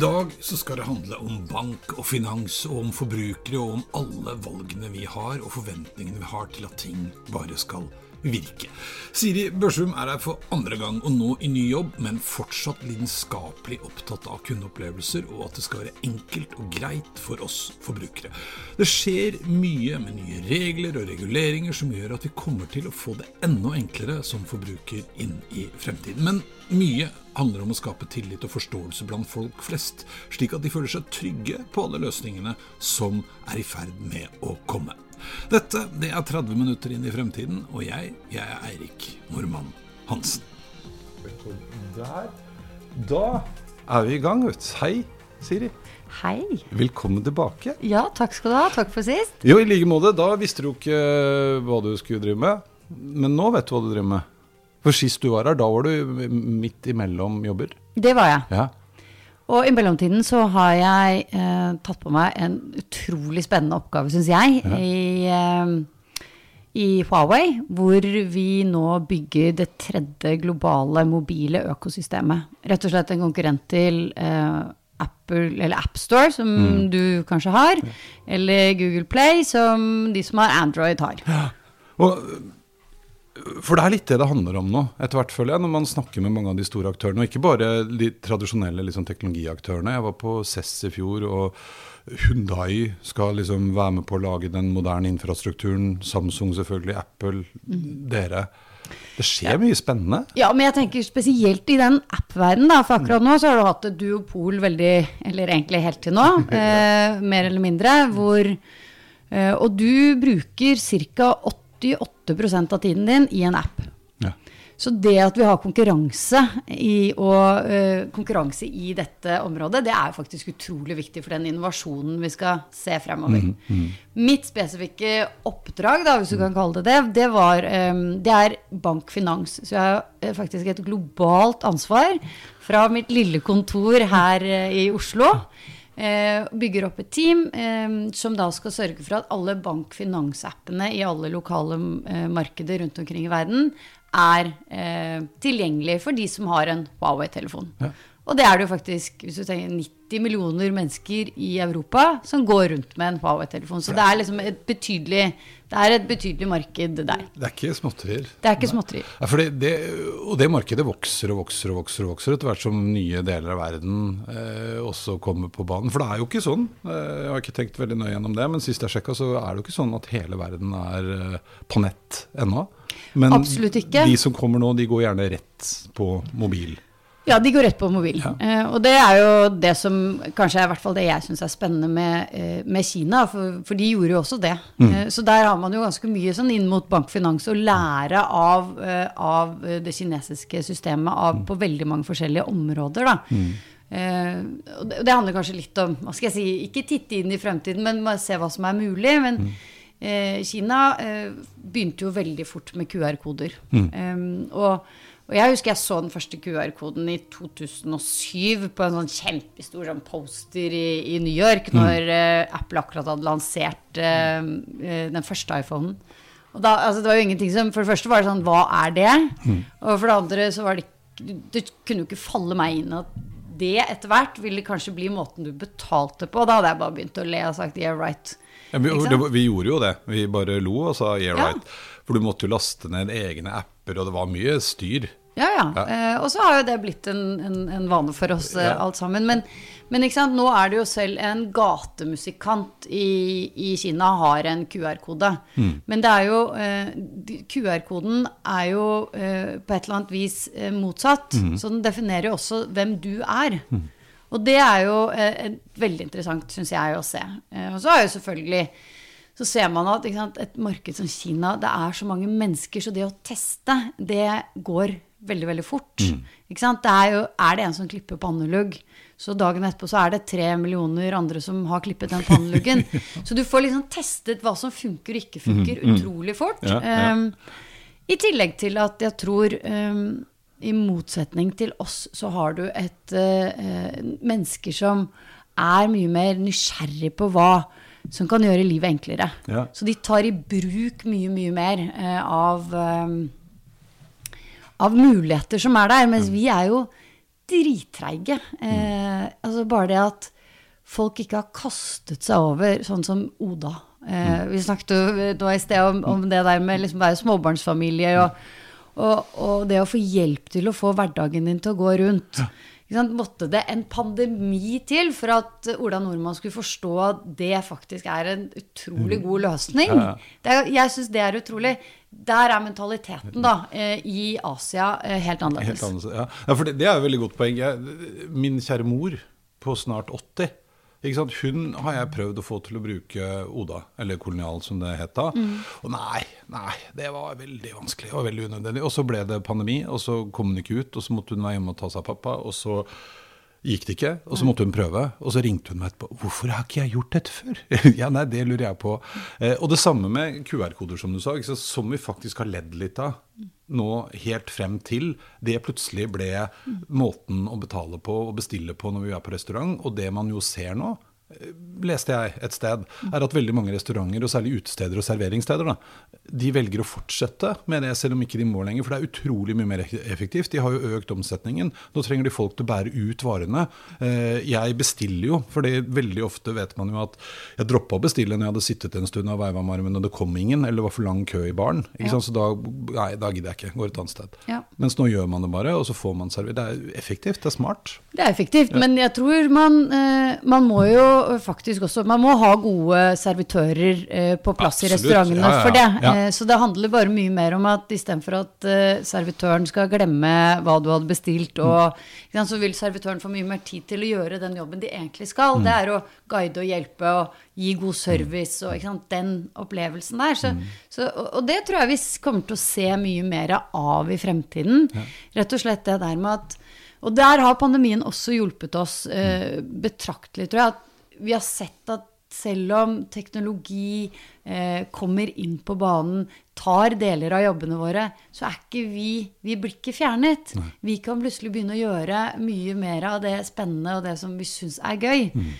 Dag så skal det handle om bank og finans, og om forbrukere, og om alle valgene vi har, og forventningene vi har til at ting bare skal virke. Siri Børsum er her for andre gang, og nå i ny jobb, men fortsatt lidenskapelig opptatt av kundeopplevelser, og at det skal være enkelt og greit for oss forbrukere. Det skjer mye med nye regler og reguleringer som gjør at vi kommer til å få det enda enklere som forbruker inn i fremtiden. Men mye handler om å skape tillit og forståelse blant folk flest, slik at de føler seg trygge på alle løsningene som er i ferd med å komme. Dette det er 30 minutter inn i fremtiden, og jeg, jeg er Eirik Normann Hansen. Der. Da er vi i gang, vet du. Hei, Siri. Hei. Velkommen tilbake. Ja, takk skal du ha. Takk for sist. Jo, i like måte. Da visste du ikke hva du skulle drive med, men nå vet du hva du driver med. For sist du var her, da var du midt imellom jobber. Det var jeg. Ja. Og i mellomtiden så har jeg eh, tatt på meg en utrolig spennende oppgave, syns jeg, Ja. i, eh, i Huawei. Hvor vi nå bygger det tredje globale mobile økosystemet. Rett og slett en konkurrent til eh, Apple, eller AppStore, som du kanskje har. Eller Google Play, som de som har Android har. Ja. Og, for det er litt det det handler om nå, etter hvert føler jeg, når man snakker med mange av de store aktørene. Og ikke bare de tradisjonelle liksom, teknologiaktørene. Jeg var på CESS i fjor, og Hundai skal liksom være med på å lage den moderne infrastrukturen. Samsung selvfølgelig, Apple, dere. Det skjer mye spennende. Ja, men jeg tenker spesielt i den app-verdenen, da. For akkurat nå så har du hatt et duopol veldig Eller egentlig helt til nå, eh, mer eller mindre. Hvor eh, Og du bruker ca. 88 av tiden din i en app. Ja. Så det at vi har konkurranse i, og, uh, konkurranse i dette området, det er faktisk utrolig viktig for den innovasjonen vi skal se fremover. Mitt spesifikke oppdrag, da, hvis du kan kalle det det, det, var, um, det er bankfinans. Så jeg har eh, faktisk et globalt ansvar fra mitt lille kontor her uh, i Oslo. Eh, bygger opp et team eh, som da skal sørge for at alle bankfinansappene i alle lokale eh, markeder rundt omkring i verden er tilgjengelig for de som har en Huawei-telefon. Ja. Og det er det jo faktisk hvis du tenker 90 millioner mennesker i Europa som går rundt med en Huawei-telefon. Så det er liksom et betydelig, det er et betydelig marked der. Det er ikke småtterier. Det er ikke småtterier. Ja, det, og det markedet vokser og vokser og vokser og vokser etter hvert som nye deler av verden eh, også kommer på banen. For det er jo ikke sånn, eh, jeg har ikke tenkt veldig nøye gjennom det, men sist jeg sjekka, så er det jo ikke sånn at hele verden er eh, på nett ennå. Men Absolutt ikke. de som kommer nå, de går gjerne rett på mobil. Ja, de går rett på mobil. Ja. Uh, og det er jo det som kanskje er i hvert fall det jeg syns er spennende med, uh, med Kina, for, for de gjorde jo også det. Eh, så der har man jo ganske mye sånn inn mot bankfinans å lære av, av det kinesiske systemet av, på veldig mange forskjellige områder, da. Eh, og det, det handler kanskje litt om hva skal jeg si, ikke titte inn i fremtiden, men se hva som er mulig. Men eh, Kina begynte jo veldig fort med QR-koder. Eh, og, og jeg husker jeg så den første QR-koden i 2007 på en sånn kjempestor sånn poster i, i New York, når eh, Apple akkurat hadde lansert uh, den første iPhonen. Og da, altså, det var jo ingenting som For det første var det sånn Hva er det? Og for det andre så var det Det kunne jo ikke falle meg inn at det etter hvert ville kanskje bli måten du betalte på. Da hadde jeg bare begynt å le og sagt yeah, right. Ja, vi, det, vi gjorde jo det. Vi bare lo og sa yeah Ja. right. For du måtte jo laste ned egne apper, og det var mye styr. Ja, ja. Ja. Eh, og så har jo det blitt en, en, en vane for oss eh, Ja. alt sammen. Men, men nå er det jo selv en gatemusikant i, i Kina har en QR-kode. Mm. Men det er jo eh, QR-koden er jo på et eller annet vis motsatt. Mm. Så den definerer jo også hvem du er. Og det er jo veldig interessant, syns jeg, å se. Eh, og så er jo selvfølgelig så ser man at sant, et marked som Kina, det er så mange mennesker, så det å teste, det går veldig, veldig fort. Mm. Ikke sant? Det er, jo, er det en som klipper pannelugg, så dagen etterpå så er det tre millioner andre som har klippet den panneluggen. så du får liksom testet hva som funker og ikke funker, mm. utrolig fort. Ja, ja. Um, I tillegg til at jeg tror um, i motsetning til oss, så har du et uh, mennesker som er mye mer nysgjerrig på hva som kan gjøre livet enklere. Ja. Så de tar i bruk mye, mye mer uh, av, um, av muligheter som er der. Mens mm. vi er jo drittreige. Uh, altså bare det at folk ikke har kastet seg over sånn som Oda. Uh, vi snakket jo i sted om, om, det der med liksom være småbarnsfamilie. og og, og, det å få hjelp til å få hverdagen din til å gå rundt. Ja. Måtte det en pandemi til for at Ola Nordmann skulle forstå at det faktisk er en utrolig mm. god løsning? Ja, ja. Er, jeg syns det er utrolig. Der er mentaliteten da, eh, i Asia eh, helt annerledes. Helt annerledes ja. for det, det, er et veldig godt poeng. Jeg, min kjære mor på snart 80 hun har jeg prøvd å få til å bruke Oda, eller kolonial som det het da. Mm. Og nei, nei, det var veldig vanskelig og veldig unødvendig. Og så ble det pandemi, og så kom hun ikke ut, og så måtte hun være hjemme og ta seg av pappa. og så gikk det ikke, og så måtte hun prøve. Og så ringte hun meg etterpå. 'Hvorfor har ikke jeg gjort dette før?' ja, nei, det lurer jeg på. Eh, og det samme med QR-koder, som du sa, som vi faktisk har ledd litt av nå helt frem til det plutselig ble måten å betale på og bestille på når vi er på restaurant. Og det man jo ser nå, leste jeg et sted, er at veldig mange restauranter, og særlig utesteder og serveringssteder, da, de velger å fortsette med det, selv om ikke de må lenger. For det er utrolig mye mer effektivt. De har jo økt omsetningen. Nå trenger de folk til å bære ut varene. Eh, jeg bestiller jo, for veldig ofte vet man jo at jeg droppa å bestille når jeg hadde sittet en stund og veiva med armen og det kom ingen, eller det var for lang kø i baren. Ja. Så da, nei, da gidder jeg ikke. Går et annet sted. Ja. Mens nå gjør man det bare, og så får man servert. Det er effektivt, det er smart. Det er effektivt, ja. men jeg tror man, eh, man må jo faktisk også Man må ha gode servitører eh, på plass Absolutt. i restaurantene ja, ja, for det. Eh, så det handler bare mye mer om at istedenfor at eh, servitøren skal glemme hva du hadde bestilt, og mm. så vil servitøren få mye mer tid til å gjøre den jobben de egentlig skal. Mm. Det er å guide og hjelpe og gi god service og sant, den opplevelsen der. Så, mm. så, og det tror jeg vi kommer til å se mye mer av i fremtiden. Rett og slett det der med at og der har pandemien også hjulpet oss eh, betraktelig, tror jeg. At vi har sett at selv om teknologi eh, kommer inn på banen, tar deler av jobbene våre, så er ikke vi Vi blir ikke fjernet. Nei. Vi kan plutselig begynne å gjøre mye mer av det spennende og det som vi syns er gøy. Mm.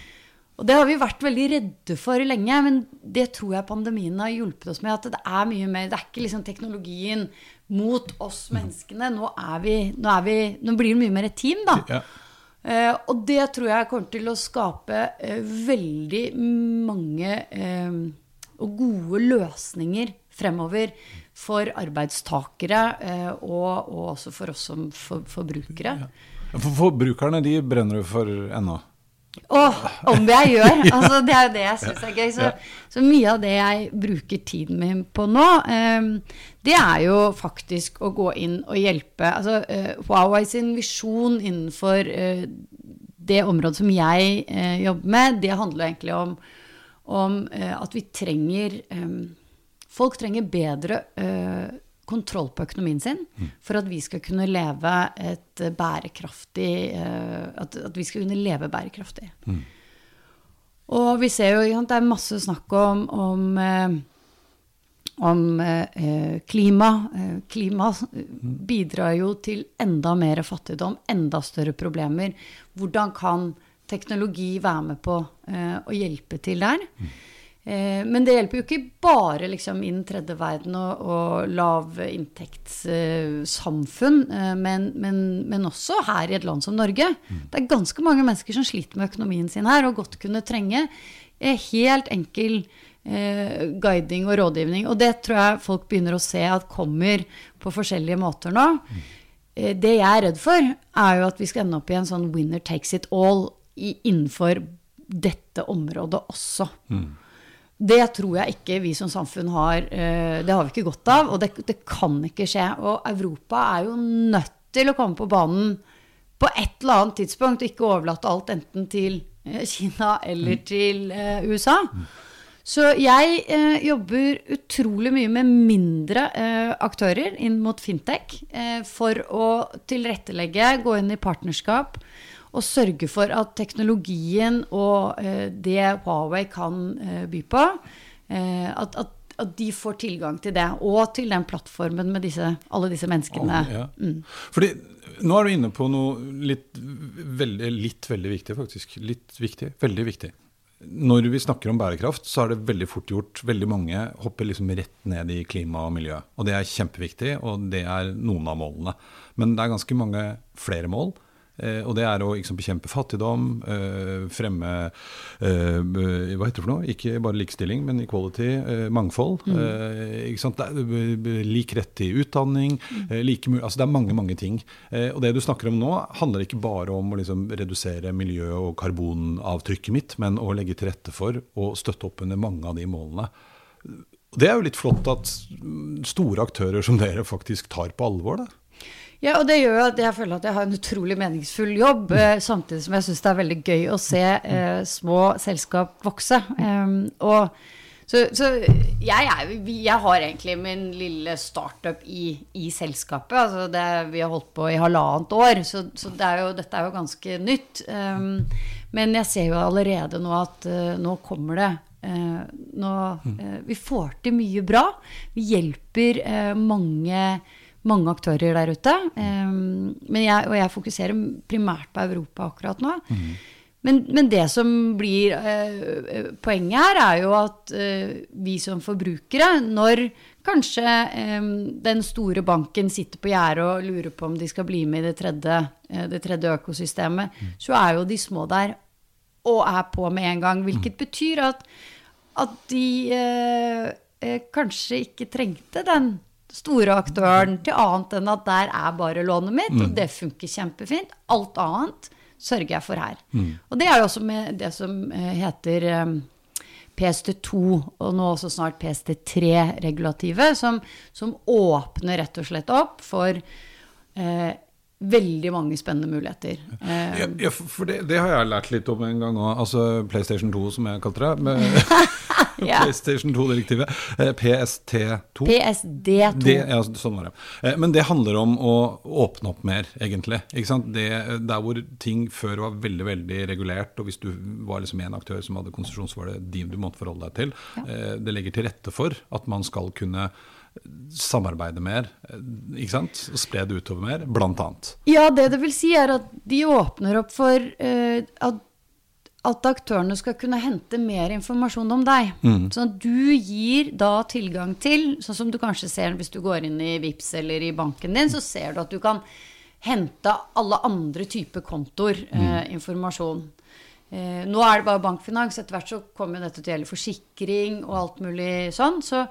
Og det har vi vært veldig redde for lenge, men det tror jeg pandemien har hjulpet oss med. At det er mye mer Det er ikke liksom teknologien mot oss mm. menneskene. Nå, vi, nå, vi, nå blir det mye mer et team, da. Ja. Uh, og det tror jeg kommer til å skape uh, veldig mange uh, og gode løsninger fremover for arbeidstakere og, og, også for oss som for, forbrukere. For Forbrukerne de brenner jo for ennå? Åh, om jeg gjør! Altså, det er jo det jeg syns er gøy. Så, så, mye av det jeg bruker tiden min på nå, um, det er jo faktisk å gå inn og hjelpe. Altså, uh, Huawei sin visjon innenfor uh, det området som jeg uh, jobber med, det handler egentlig om, om at vi trenger um, Folk trenger bedre kontroll på økonomien sin for at vi skal kunne leve et bærekraftig uh, at, vi skal kunne leve bærekraftig. Mm. Og vi ser jo at det er masse snakk om, om, uh, om uh, klima. klima bidrar jo til enda mer fattigdom, enda større problemer. Hvordan kan teknologi være med på å hjelpe til der? Eh, men det hjelper jo ikke bare liksom, innen tredje verden og, og lavinntektssamfunn, eh, men, men, men, også her i et land som Norge. Mm. Det er ganske mange mennesker som sliter med økonomien sin her, og godt kunne trenge eh, helt enkel eh, guiding og rådgivning. Og det tror jeg folk begynner å se at kommer på forskjellige måter nå. Mm. Eh, det jeg er redd for, er jo at vi skal ende opp i en sånn winner takes it all i, innenfor dette området også. Mm. Det tror jeg ikke vi som samfunn har eh, Det har vi ikke godt av, og det, det, kan ikke skje. Og Europa er jo nødt til å komme på banen på et eller annet tidspunkt ikke overlate alt enten til eh, Kina eller Mm. til eh, USA. Så jeg eh, jobber utrolig mye med mindre eh, aktører inn mot fintech eh, for å tilrettelegge, gå inn i partnerskap og sørge for at teknologien og eh, det Huawei kan eh, by på, eh, at, at, at de får tilgang til det. Og til den plattformen med disse, alle disse menneskene. Ja. Fordi nå er du inne på noe litt veldig, litt veldig viktig, faktisk. Litt viktig. Veldig viktig. Når vi snakker om bærekraft, så er det veldig fort gjort. Veldig mange hopper liksom rett ned i klima og miljø. Og det er kjempeviktig, og det er noen av målene. Men det er ganske mange flere mål. Eh, og det er å liksom, bekjempe fattigdom, eh, fremme eh, Hva heter det for noe? Ikke bare likestilling, men equality. Mangfold. B- lik rett til utdanning. Eh, like altså, det er mange, mange ting. Eh, og det du snakker om nå, handler ikke bare om å liksom, redusere miljø- og karbonavtrykket mitt, men å legge til rette for å støtte opp under mange av de målene. Det er jo litt flott at mm, store aktører som dere faktisk tar på alvor. Da. Ja, og det gjør jo at jeg føler at jeg har en utrolig meningsfull jobb, eh, samtidig som jeg syns det er veldig gøy å se eh, små selskap vokse. Um, og så, så jeg, er, jeg har egentlig min lille startup i, i selskapet. Altså det, vi har holdt på i halvannet år, så, så det er jo, dette er jo ganske nytt. Um, men jeg ser jo allerede nå at uh, nå kommer det. uh, nå, uh, vi får til mye bra. Vi hjelper mange, mange aktører der ute. Um, men jeg, og jeg fokuserer primært på Europa akkurat nå. Men, men det som blir eh, poenget her, er jo at eh, vi som forbrukere, når kanskje eh, den store banken sitter på gjerdet og lurer på om de skal bli med i det tredje, eh, det tredje økosystemet, så er jo de små der og er på med en gang. Hvilket betyr at, at de kanskje ikke trengte den store aktøren til annet enn at der er bare lånet mitt, og det funker kjempefint. Alt annet sørger jeg for her. Og det er jo også med det som eh, heter eh, PST2, og nå også snart PST3-regulativet, som, som åpner rett og slett opp for eh, veldig mange spennende muligheter. Eh, Ja, ja, for for det, det har jeg lært litt om en gang òg. Altså PlayStation 2, som jeg kalte det. Ja. PlayStation 2-direktivet. Eh, PST2. PSD2. Det, ja, sånn var det. Eh, Men det handler om å åpne opp mer, egentlig. Det, der hvor ting før var veldig veldig regulert, og hvis du var liksom en aktør som hadde konsesjon, så var det de du måtte forholde deg til. Ja. Det legger til rette for at man skal kunne samarbeide mer, eh, ikke sant? Spre det utover mer, blant annet. Ja, det det vil si er at de åpner opp for uh, at, at aktørene skal kunne hente mer informasjon om deg. Sånn at du gir da tilgang til, sånn som du kanskje ser hvis du går inn i VIPS eller i banken din, så ser du at du kan hente alle andre typer kontoer eh, informasjon. Eh, nå er det bare bankfinans. Etter hvert så kommer dette til å gjelde forsikring og alt mulig sånn. Så,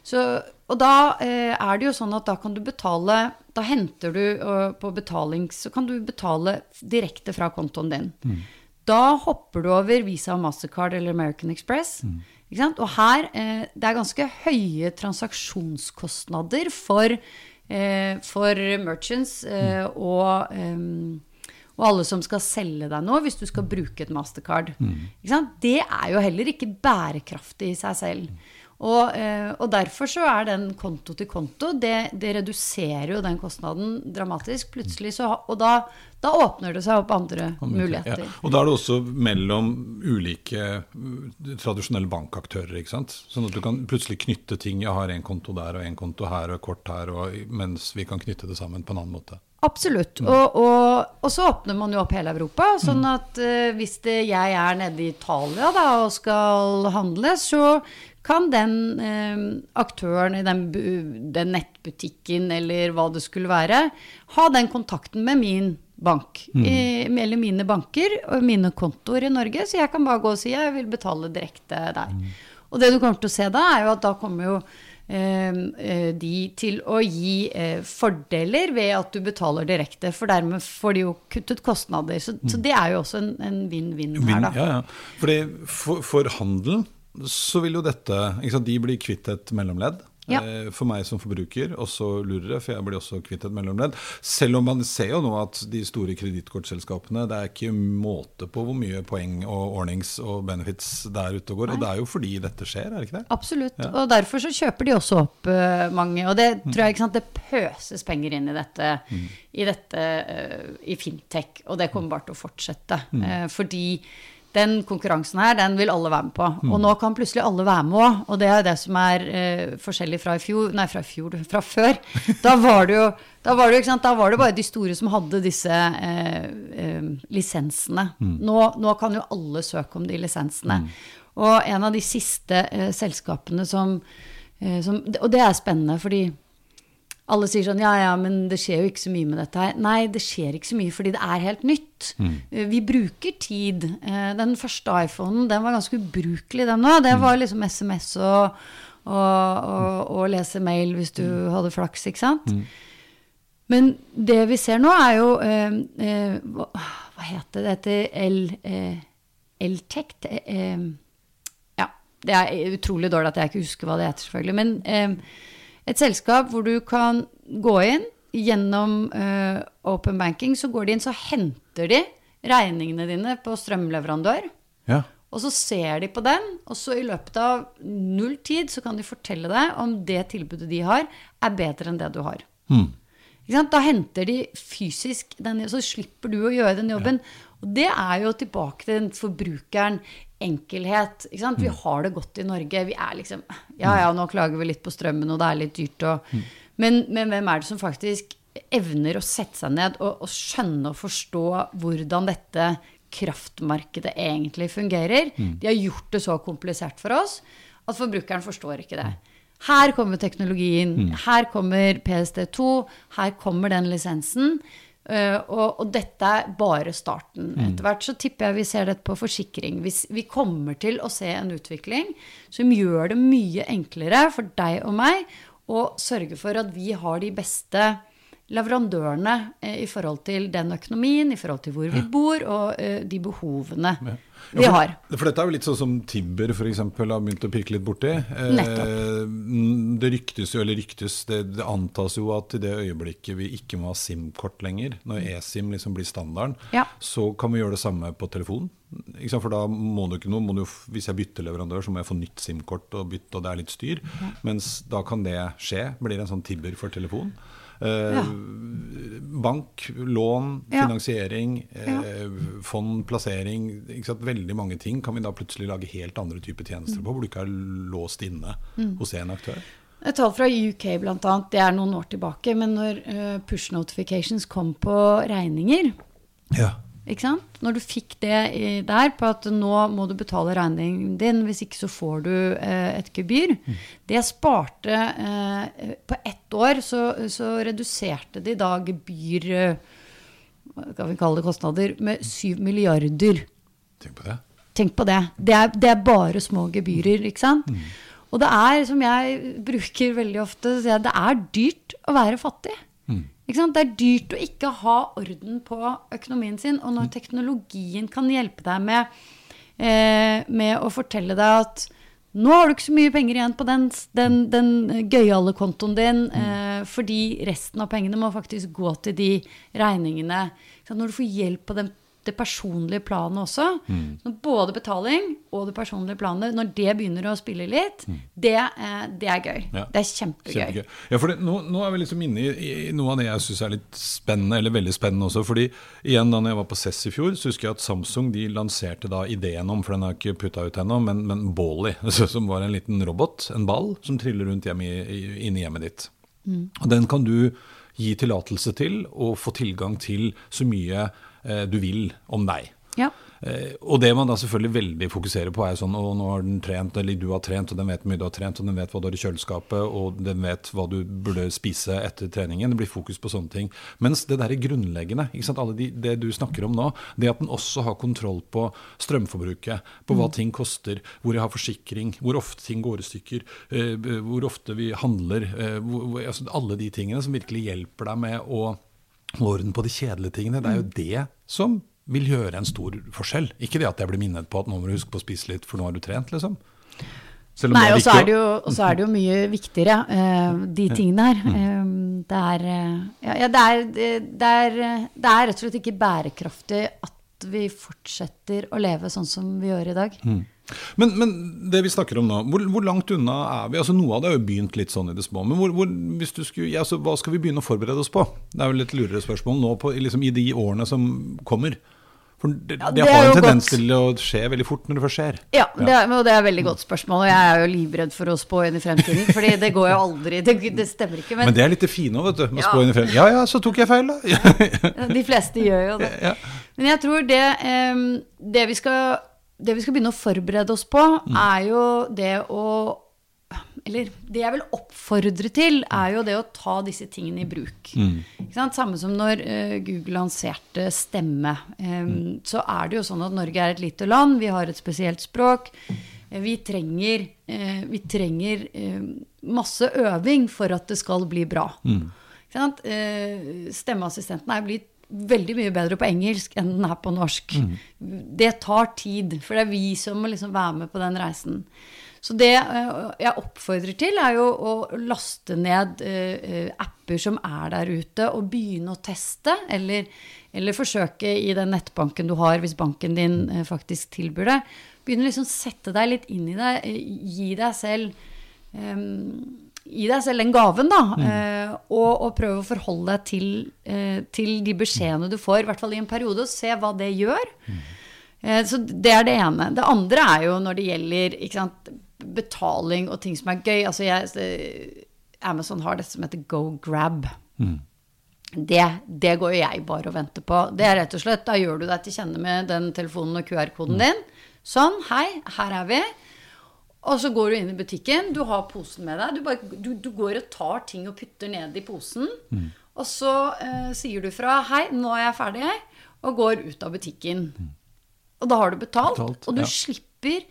så, og da eh, er det jo sånn at da kan du betale Da henter du på betaling Så kan du betale direkte fra kontoen din. Da hopper du over Visa, og Mastercard eller American Express. Sant? Og her eh, Det er ganske høye transaksjonskostnader for, eh, for merchants eh, og eh, og alle som skal selge deg nå, hvis du skal bruke et mastercard. Sant? Det er jo heller ikke bærekraftig i seg selv. Og, eh, og derfor så er den konto til konto, det, det reduserer jo den kostnaden dramatisk. plutselig. Så, og da, da åpner det seg opp andre muligheter. Ja. Og da er det også mellom ulike uh, tradisjonelle bankaktører. ikke sant? Sånn at du kan plutselig knytte ting. Jeg har en konto der og en konto her og kort her, og, mens vi kan knytte det sammen på en annen måte. Absolutt. Og, og, og så åpner man jo opp hele Europa. Sånn at uh, hvis det, jeg er nede i Italia da, og skal handle, så kan den uh, aktøren i den, den nettbutikken eller hva det skulle være, ha den kontakten med min bank. I, eller mine banker og mine kontoer i Norge. Så jeg kan bare gå og si jeg vil betale direkte der. Og det du kommer til å se da, er jo at da kommer jo de til å gi eh, fordeler ved at du betaler direkte, for dermed får de jo kuttet kostnader. Så, så det er jo også en en vinn-vinn her, da. ja, ja. Fordi for, for handelen så vil jo dette De blir kvitt et mellomledd. Ja. eh, for meg som forbruker, også lurere, for jeg blir også kvitt et mellomledd. Selv om man ser jo nå at de store kredittkortselskapene, det er ikke måte på hvor mye poeng og ordnings og benefits det er ute og går. Og det er jo fordi dette skjer, er det ikke det? Absolutt. Og derfor så kjøper de også opp uh, mange. Og det tror jeg ikke sant, det pøses penger inn i dette, i, dette uh, i fintech. Og det kommer bare til å fortsette. Eh, fordi den konkurransen her, den vil alle være med på. Og nå kan plutselig alle være med òg. Og det er det som er eh, forskjellig fra i fjor Nei, fra i fjor, fra før. Da var det jo da var det, jo, ikke sant? da var det bare de store som hadde disse eh, eh, lisensene. Nå, nå kan jo alle søke om de lisensene. Og en av de siste eh, selskapene som, eh, som Og det er spennende, fordi alle sier sånn ja, ja, men det skjer jo ikke så mye med dette her. Nei, det skjer ikke så mye fordi det er helt nytt. Mm. Vi bruker tid. Eh, Den første iPhonen den var ganske ubrukelig, den òg. Det var liksom SMS og, og, og, og lese mail hvis du hadde flaks, ikke sant. Men det vi ser nå, er jo eh, eh, hva, hva heter det? Det heter L, eh. Eh, ja, det er utrolig dårlig at jeg ikke husker hva det heter, selvfølgelig. Men eh, et selskap hvor du kan gå inn gjennom uh, open banking, så går de inn, så henter de regningene dine på strømleverandør. Ja. Og så ser de på den, og så i løpet av null tid så kan de fortelle deg om det tilbudet de har, er bedre enn det du har. Ikke sant? Da henter de fysisk den, så slipper du å gjøre den jobben. Og det er jo tilbake til den forbrukeren. Enkelhet. Ikke sant? Vi har det godt i Norge. Vi er liksom Ja, ja, nå klager vi litt på strømmen, og det er litt dyrt og men, men hvem er det som faktisk evner å sette seg ned og, og skjønne og forstå hvordan dette kraftmarkedet egentlig fungerer? De har gjort det så komplisert for oss at forbrukeren forstår ikke det. Her kommer teknologien, her kommer PSD2, her kommer den lisensen. Uh, og, og dette er bare starten. Etter hvert så tipper jeg vi ser dette på forsikring. Hvis vi kommer til å se en utvikling som gjør det mye enklere for deg og meg å sørge for at vi har de beste leverandørene eh, i forhold til den økonomien, i forhold til hvor vi bor, og eh, de behovene vi Ja, for, har. For dette er jo litt sånn som Tibber f.eks. har begynt å pirke litt borti. Eh, Nettopp. det ryktes jo, eller ryktes, det, det antas jo at i det øyeblikket vi ikke må ha SIM-kort lenger, når eSIM liksom blir standarden, Ja. så kan vi gjøre det samme på telefon. For da må du ikke noe, må du, hvis jeg bytter leverandør, så må jeg få nytt SIM-kort og bytte, og det er litt styr. Mens da kan det skje. Blir en sånn Tibber for telefon. Eh, Ja. Bank, lån, Ja. finansiering, eh, fond, plassering. Veldig mange ting kan vi da plutselig lage helt andre typer tjenester på, hvor du ikke er låst inne hos én aktør. Et tall fra UK annet, det er noen år tilbake, men når eh, push notifications kom på regninger, Ja. Ikke sant? Når du fikk det i, der på at nå må du betale regningen din, hvis ikke så får du eh, et gebyr, det sparte eh, På ett år så, så reduserte de da gebyr eh, Hva kan vi kalle det kostnader? Med 7 milliarder. Tenk på det. Tenk på det. Det er, det er bare små gebyrer, ikke sant? Og det er, som jeg bruker veldig ofte, det er dyrt å være fattig. Det er dyrt å ikke ha orden på økonomien sin. Og når teknologien kan hjelpe deg med, eh, med å fortelle deg at nå har du ikke så mye penger igjen på den, den, den gøyale kontoen din, eh, fordi resten av pengene må faktisk gå til de regningene. Når du får hjelp på den, det personlige planet også, så både betaling og det personlige planet, når det begynner å spille litt, det, eh, det er gøy. Ja. Det er kjempegøy. Kjempegøy. Ja, for det, nå, nå er vi liksom inne i, i noe av det jeg syns er litt spennende, eller veldig spennende også. fordi igjen da når jeg var på CESS i fjor, så husker jeg at Samsung de lanserte da ideen om, for den er ikke putta ut ennå, men, men Bally, som var en liten robot, en ball, som triller rundt hjemme i, inni hjemmet ditt. Og den kan du gi tillatelse til og få tilgang til så mye du vil om deg. Ja. Eh, og det man da selvfølgelig veldig fokuserer på, er sånn å, nå har den trent, eller du har trent, og den vet hvor mye du har trent, og den vet hva du har i kjøleskapet, og den vet hva du burde spise etter treningen. Det blir fokus på sånne ting. Mens det der er grunnleggende, ikke de, det du snakker om nå, det at den også har kontroll på strømforbruket, på hva ting koster, hvor jeg har forsikring, hvor ofte ting går i stykker, eh, hvor ofte vi handler, eh, hvor, altså alle de tingene som virkelig hjelper deg med å orden på de kjedelige tingene. Det er jo det som vil gjøre en stor forskjell. Ikke det at jeg blir minnet på at nå må du huske på å spise litt, for nå har du trent, liksom. Nei, og så er det jo, er det jo mye viktigere, uh, de tingene her. Mm. Eh, det, er, eh, ja, det, er, det, er, det er rett og slett ikke bærekraftig at vi fortsetter å leve sånn som vi gjør i dag. Mm. Men, men det vi snakker om nå, hvor, hvor langt unna er vi? Altså Noe av det har jo begynt litt sånn i det små. Men hvor, hvor, hvis du skulle, ja, hva skal vi begynne å forberede oss på? Det er jo litt lurere spørsmål nå på, liksom, i de årene som kommer. For det, Ja, det, det har en tendens godt. til å skje veldig fort når det først skjer. Ja, det er, og det er et veldig godt spørsmål. Og jeg er jo livredd for å spå inn i fremtiden, fordi det går jo aldri. Det, det stemmer ikke. Men Men, det er litt det fine òg, vet du. Med Ja. spå inn i fremtiden. Ja ja, så tok jeg feil, da. de fleste gjør jo det. ja. Men jeg tror det, em, det, vi skal, det vi skal begynne å forberede oss på, er jo det å Eller det jeg vil oppfordre til, er jo det å ta disse tingene i bruk. Sant? Samme som når eh, Google lanserte Stemme. Em, Så er det jo sånn at Norge er et lite land, vi har et spesielt språk. Eh, Vi trenger, eh, vi trenger eh, masse øving for at det skal bli bra. Sant? Eh, Stemmeassistenten er blitt veldig mye bedre på engelsk enn den er på norsk. Det tar tid, for det er vi som må liksom være med på den reisen. Så det eh, jeg oppfordrer til, er jo å laste ned eh, eh, apper som er der ute, og begynne å teste, eller, eller forsøke i den nettbanken du har, hvis banken din faktisk tilbyr det. Begynne å liksom sette deg litt inn i det, gi deg selv Ehm, Gi deg selv den gaven, da. eh, og, og prøve å forholde deg til, eh, til de beskjedene du får, i hvert fall i en periode, og se hva det gjør. Eh, så det er det ene. Det andre er jo når det gjelder sant, betaling og ting som er gøy. Altså jeg, eh, Amazon har det som heter Go Grab. Det, det går jo jeg bare og venter på. Det er rett og slett, Da gjør du deg til kjenne med den telefonen og QR-koden din. Sånn, hei, her er vi. Og så går du inn i butikken, du har posen med deg. Du, bare, du, du går og tar ting og putter ned i posen. Og så eh, sier du fra 'hei, nå er jeg ferdig', og går ut av butikken. Og da har du betalt, Betalt, og du ja. slipper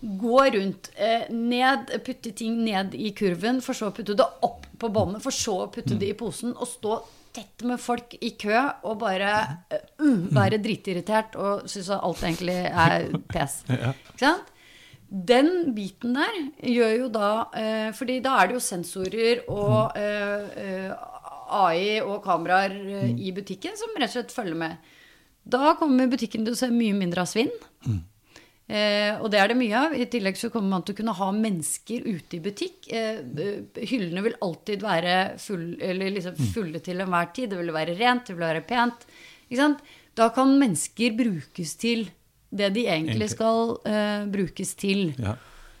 gå rundt, eh, ned, putte ting ned i kurven, for så å putte det opp på båndet, for så å putte det i posen, og stå tett med folk i kø og bare mm, være dritirritert og synes at alt egentlig er pes. Ikke sant? Den biten der gjør jo da eh, fordi da er det jo sensorer og eh, eh, AI og kameraer mm. i butikken som rett og slett følger med. Da kommer butikken til å se mye mindre av svinn. Eh, og det er det mye av. I tillegg så kommer man til å kunne ha mennesker ute i butikk. Eh, eh, hyllene vil alltid være full, eller liksom fulle til enhver tid. Det vil være rent, det vil være pent. Da kan mennesker brukes til det de egentlig skal uh, brukes til. Ja.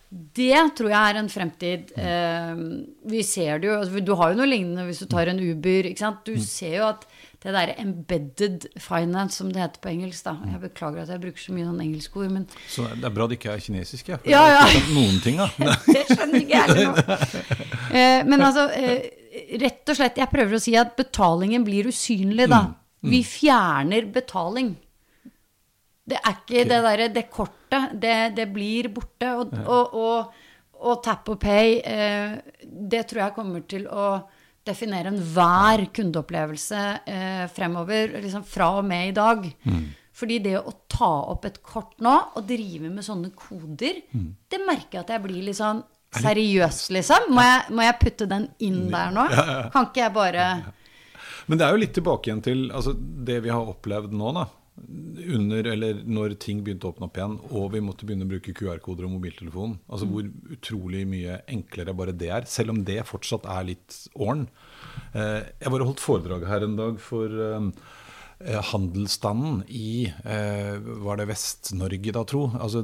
Det tror jeg er en fremtid. Eh, vi ser det jo altså, Du har jo noe lignende hvis du tar en Uber. Du ser jo at det der embedded finance, som det heter på engelsk da. Jeg beklager at jeg bruker så mye sånn engelskord, men Så det er bra det ikke er kinesisk, jeg. Ja, jeg ja. skjønt Noen ting, da. det skjønner ikke jeg heller. Eh, men altså, eh, rett og slett, jeg prøver å si at betalingen blir usynlig, da. Vi fjerner betaling. Det er ikke det derre Det kortet, det, det blir borte. Og, og, og, og tap og pay, eh, det tror jeg kommer til å definere enhver kundeopplevelse eh, fremover, liksom fra og med i dag. Fordi det å ta opp et kort nå og drive med sånne koder, det merker jeg at jeg blir litt sånn seriøs, liksom. Må jeg, må jeg putte den inn der nå? Kan ikke jeg bare Men det er jo litt tilbake igjen til altså, det vi har opplevd nå, da. Under, eller når ting begynte å åpne opp igjen, og vi måtte begynne å bruke QR-koder og mobiltelefon. Altså Hvor utrolig mye enklere bare det er, selv om det fortsatt er litt åren. Eh, jeg bare holdt foredrag her en dag for eh, handelsstanden i eh, Var det Vest-Norge, da, tro? Altså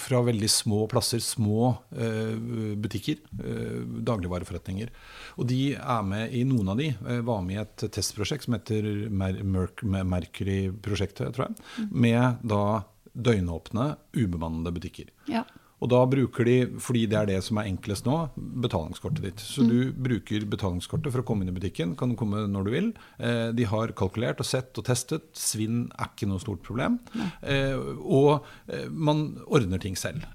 fra veldig små plasser, små eh, butikker. Eh, dagligvareforretninger. Og de er med i noen av de. Eh, var med i et testprosjekt som heter Mer Merc Mercury-prosjektet, tror jeg. Med da døgnåpne, ubemannede butikker. Ja. Og da bruker de, fordi det er det som er enklest nå, betalingskortet ditt. Så du bruker betalingskortet for å komme inn i butikken. Kan du komme når du vil. Eh, de har kalkulert og sett og testet. Svinn er ikke noe stort problem. Eh, og eh, man ordner ting selv.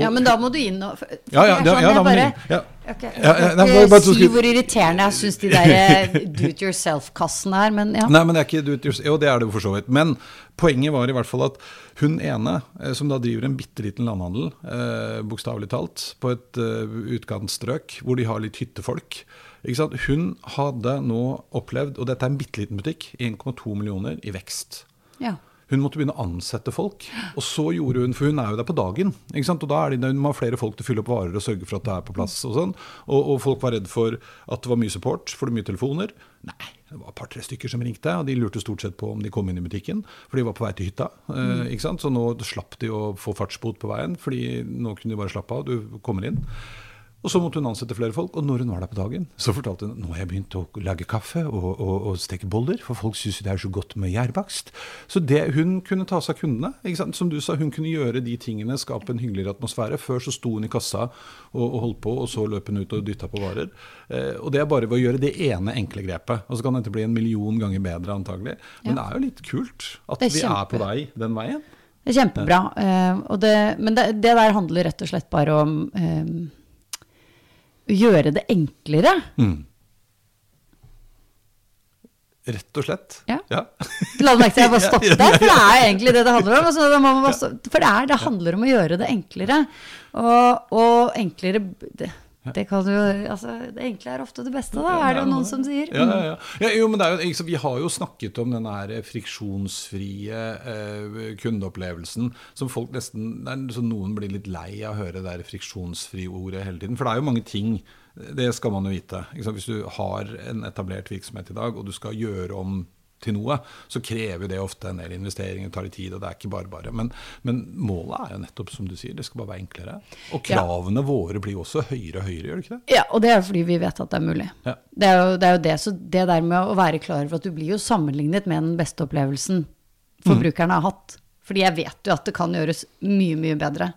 Ja, men da må du inn og Ja, ja, sånn ja, da må du inn. Ja. Okay. Ja, ja, nei, bare- bare si hvor irriterende jeg syns de der eh, do it yourself-kassene er, men ja. Nei, men det er ikke do it yourself. Jo, det er det jo for så vidt. Men poenget var i hvert fall at hun ene, eh, som da driver en bitte liten landhandel, eh, bokstavelig talt, på et uh, utkantstrøk hvor de har litt hyttefolk ikke sant? Hun hadde nå opplevd, og dette er en bitte liten butikk, 1,2 millioner i vekst. ja. Hun måtte begynne å ansette folk. Og så gjorde hun, For hun er jo der på dagen. ikke sant? Og da er det, Hun må ha flere folk til å fylle opp varer og sørge for at det er på plass. Og sånn. Og, og folk var redd for at det var mye support, for det var mye telefoner. Nei, det var et par-tre stykker som ringte, og de lurte stort sett på om de kom inn i butikken. For de var på vei til hytta. Eh, ikke sant? Så nå slapp de å få fartsbot på veien, fordi nå kunne de bare slappe av. Du kommer inn. Og så måtte hun ansette flere folk, og når hun var der på dagen, så fortalte hun nå har jeg begynt å lage kaffe og, og, og steke boller, for folk syns det er så godt med gjærbakst. Så det, hun kunne ta seg av kundene. Som du sa, hun kunne gjøre de tingene, skape en hyggeligere atmosfære. Før så sto hun i kassa og, og holdt på, og så løp hun ut og dytta på varer. Eh, og det er bare ved å gjøre det ene enkle grepet. Og så kan dette bli en million ganger bedre, antagelig. Men det er jo litt kult at er vi er på vei den veien. Det er kjempebra. eh, og det, men det, det der handler rett og slett bare om å gjøre det enklere. Rett og slett. Ja. ja. La du merke til at jeg bare stoppet der? For det er egentlig det det handler om. Altså, det for det, er, det handler om å gjøre det enklere. Og, og enklere det, det kan jo Altså, det enkle er ofte det beste, da, er det jo noen som sier. Ja, ja, ja. ja jo, men det er jo, ikke, Vi har jo snakket om den her friksjonsfrie eh, kundeopplevelsen som folk nesten Noen blir litt lei av å høre det der friksjonsfri-ordet hele tiden. For det er jo mange ting. Det skal man jo vite. Hvis du har en etablert virksomhet i dag, og du skal gjøre om til noe, så krever det ofte en del investeringer, tar litt tid, og det er ikke bare bare. Men, men målet er jo nettopp som du sier, det skal bare være enklere. Og Ja. kravene våre blir jo også høyere og høyere, gjør det ikke det? Ja, og det er fordi vi vet at det er mulig. Ja. Det er jo det, er jo det. Så det der med å være klar over at du blir jo sammenlignet med den beste opplevelsen forbrukerne har hatt. Fordi jeg vet jo at det kan gjøres mye, mye bedre.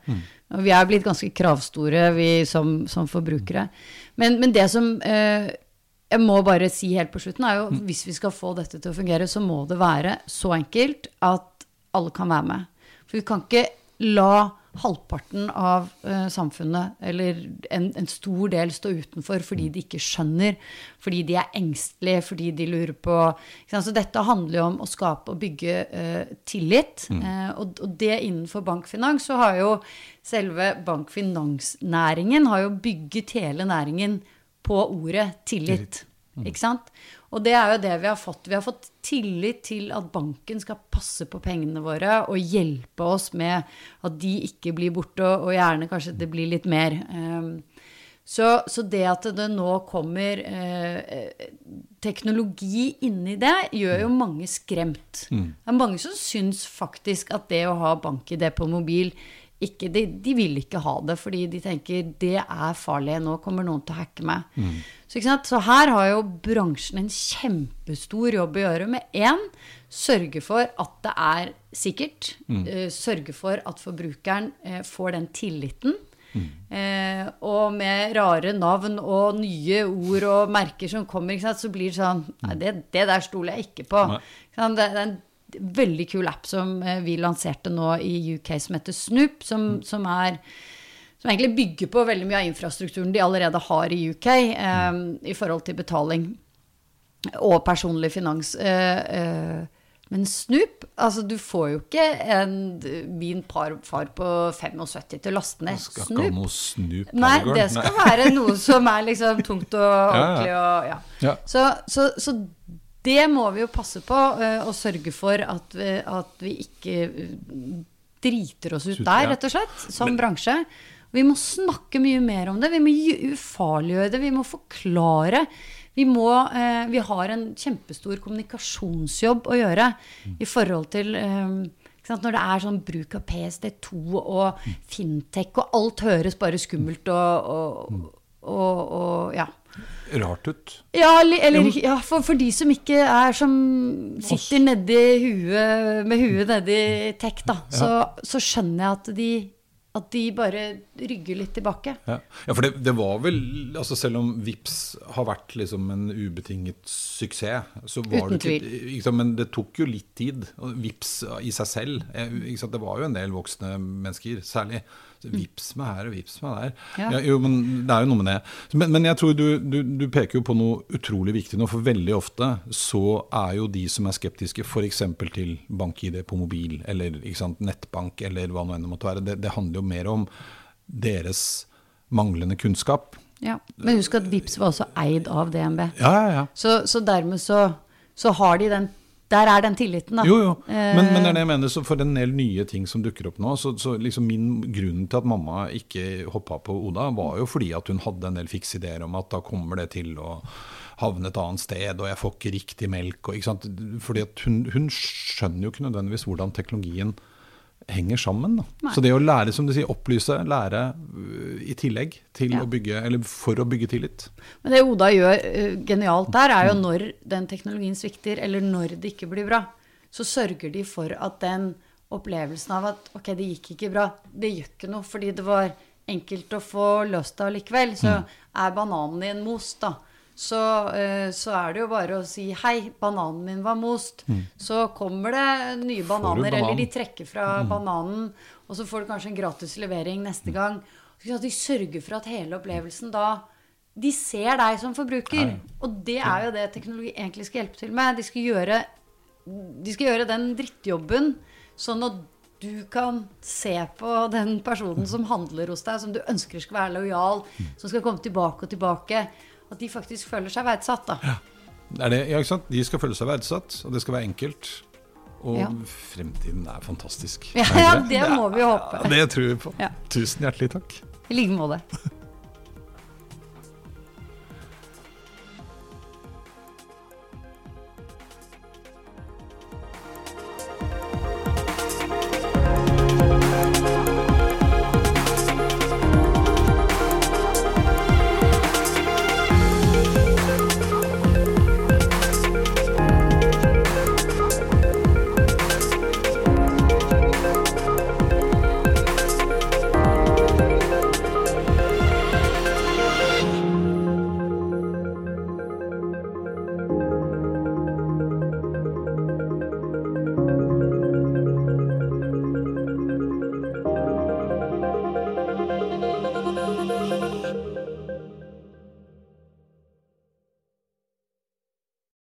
Og vi er blitt ganske kravstore, vi som, som forbrukere. Men, men det som eh, jeg må bare si helt på slutten, er jo hvis vi skal få dette til å fungere, så må det være så enkelt at alle kan være med. For vi kan ikke la halvparten av uh, samfunnet, eller en, en stor del, stå utenfor fordi de ikke skjønner, fordi de er engstelige, fordi de lurer på? Så dette handler jo om å skape og bygge uh, tillit. Eh, og, og det innenfor bankfinans så har jo selve bankfinansnæringen har jo bygget hele næringen på ordet tillit. Ikke sant? Og det er jo det vi har fått. Vi har fått tillit til at banken skal passe på pengene våre og hjelpe oss med at de ikke blir borte, og gjerne kanskje det blir litt mer. Ehm, Så, så det at det nå kommer eh, teknologi inni det, gjør jo mange skremt. Det er mange som syns faktisk at det å ha bank-ID på mobil ikke, de, de vil ikke ha det, fordi de tenker det er farlig, nå kommer noen til å hacke meg. Så, ikke sant? så her har jo bransjen en kjempestor jobb å gjøre med én, sørge for at det er sikkert. eh, sørge for at forbrukeren eh, får den tilliten. Eh, og med rare navn og nye ord og merker som kommer, så blir det sånn Nei, det, det der stoler jeg ikke på. Ikke? Det, det er en veldig kul app som eh, vi lanserte nå i UK som heter Snoop, som, som er som egentlig bygger på veldig mye av infrastrukturen de allerede har i UK eh, i forhold til betaling og personlig finans. Eh, eh, men Snoop, altså du får jo ikke en, min par, far på 75 til å laste ned Skal ikke ha Snoop. noe Snoop Nei, det skal være noe som er liksom tungt og ordentlig og ja. Ja. Så, så, så det må vi jo passe på, eh, og sørge for at vi, at vi ikke eh, driter oss ut der, rett og slett, som bransje. Vi må snakke mye mer om det. Vi må ufarliggjøre det. Vi må forklare. Vi, må, eh, vi har en kjempestor kommunikasjonsjobb å gjøre i forhold til Når det er sånn bruk av PSD2 og fintech, og alt høres bare skummelt og, og, og, og ja. Rart ut. Ja, eller ja, for, for de som ikke er som sitter nedi huet med huet nedi tech, da, så, så skjønner jeg at de at de bare rygger litt tilbake. Ja, ja for det, det, var vel altså Selv om VIPS har vært liksom en ubetinget suksess, så var Uten det ikke, ikke Men det tok jo litt tid. VIPS i seg selv eh, Det var jo en del voksne mennesker, særlig. Vips meg her og vips meg der. Ja. Ja, jo, men det er jo noe med det. Men, men jeg tror du, du, du, peker jo på noe utrolig viktig nå, for veldig ofte så er jo de som er skeptiske f.eks. til bank-ID på mobil, eller sant, nettbank, eller hva nå enn det måtte være, det, det handler jo mer om deres manglende kunnskap. Ja, Men husk at Vips var også eid av DNB. Ja, ja, ja. Så, så dermed så, så har de den der er den tilliten, da. Jo, jo. Men, men, det er det jeg mener, så for en del nye ting som dukker opp nå, så, så liksom min grunn til at mamma ikke hoppa på Oda, var jo fordi at hun hadde en del fikse ideer om at da kommer det til å havne et annet sted, og jeg får ikke riktig melk. Og, Fordi at hun, hun skjønner jo ikke nødvendigvis hvordan teknologien henger sammen. Så det å lære, som du sier, opplyse, lære uh, i tillegg til ja. å bygge, eller for å bygge tillit. Men det Oda gjør uh, genialt der, er jo når den teknologien svikter, eller når det ikke blir bra, så sørger de for at den opplevelsen av at ok, det gikk ikke bra, det gjør ikke noe fordi det var enkelt å få løst det allikevel, så mm. er bananen din most, da så, uh, så, er det jo bare å si 'hei, bananen min var most'. Mm. Så kommer det nye bananer, banan? eller de trekker fra mm. bananen, og så får du kanskje en gratis levering neste gang. Så de sørger for at hele opplevelsen da De ser deg som forbruker. Nei. Og det er jo det teknologi egentlig skal hjelpe til med. De skal gjøre, de skal gjøre den drittjobben sånn at du kan se på den personen som handler hos deg, som du ønsker skal være lojal, mm. som skal komme tilbake og tilbake. At de faktisk føler seg verdsatt, da. Ja. Det, ja, ikke sant? De skal føle seg verdsatt, og det skal være enkelt. Og ja. fremtiden er fantastisk. Ja, ja det må vi håpe. det tror vi på. Tusen hjertelig takk. I like måte.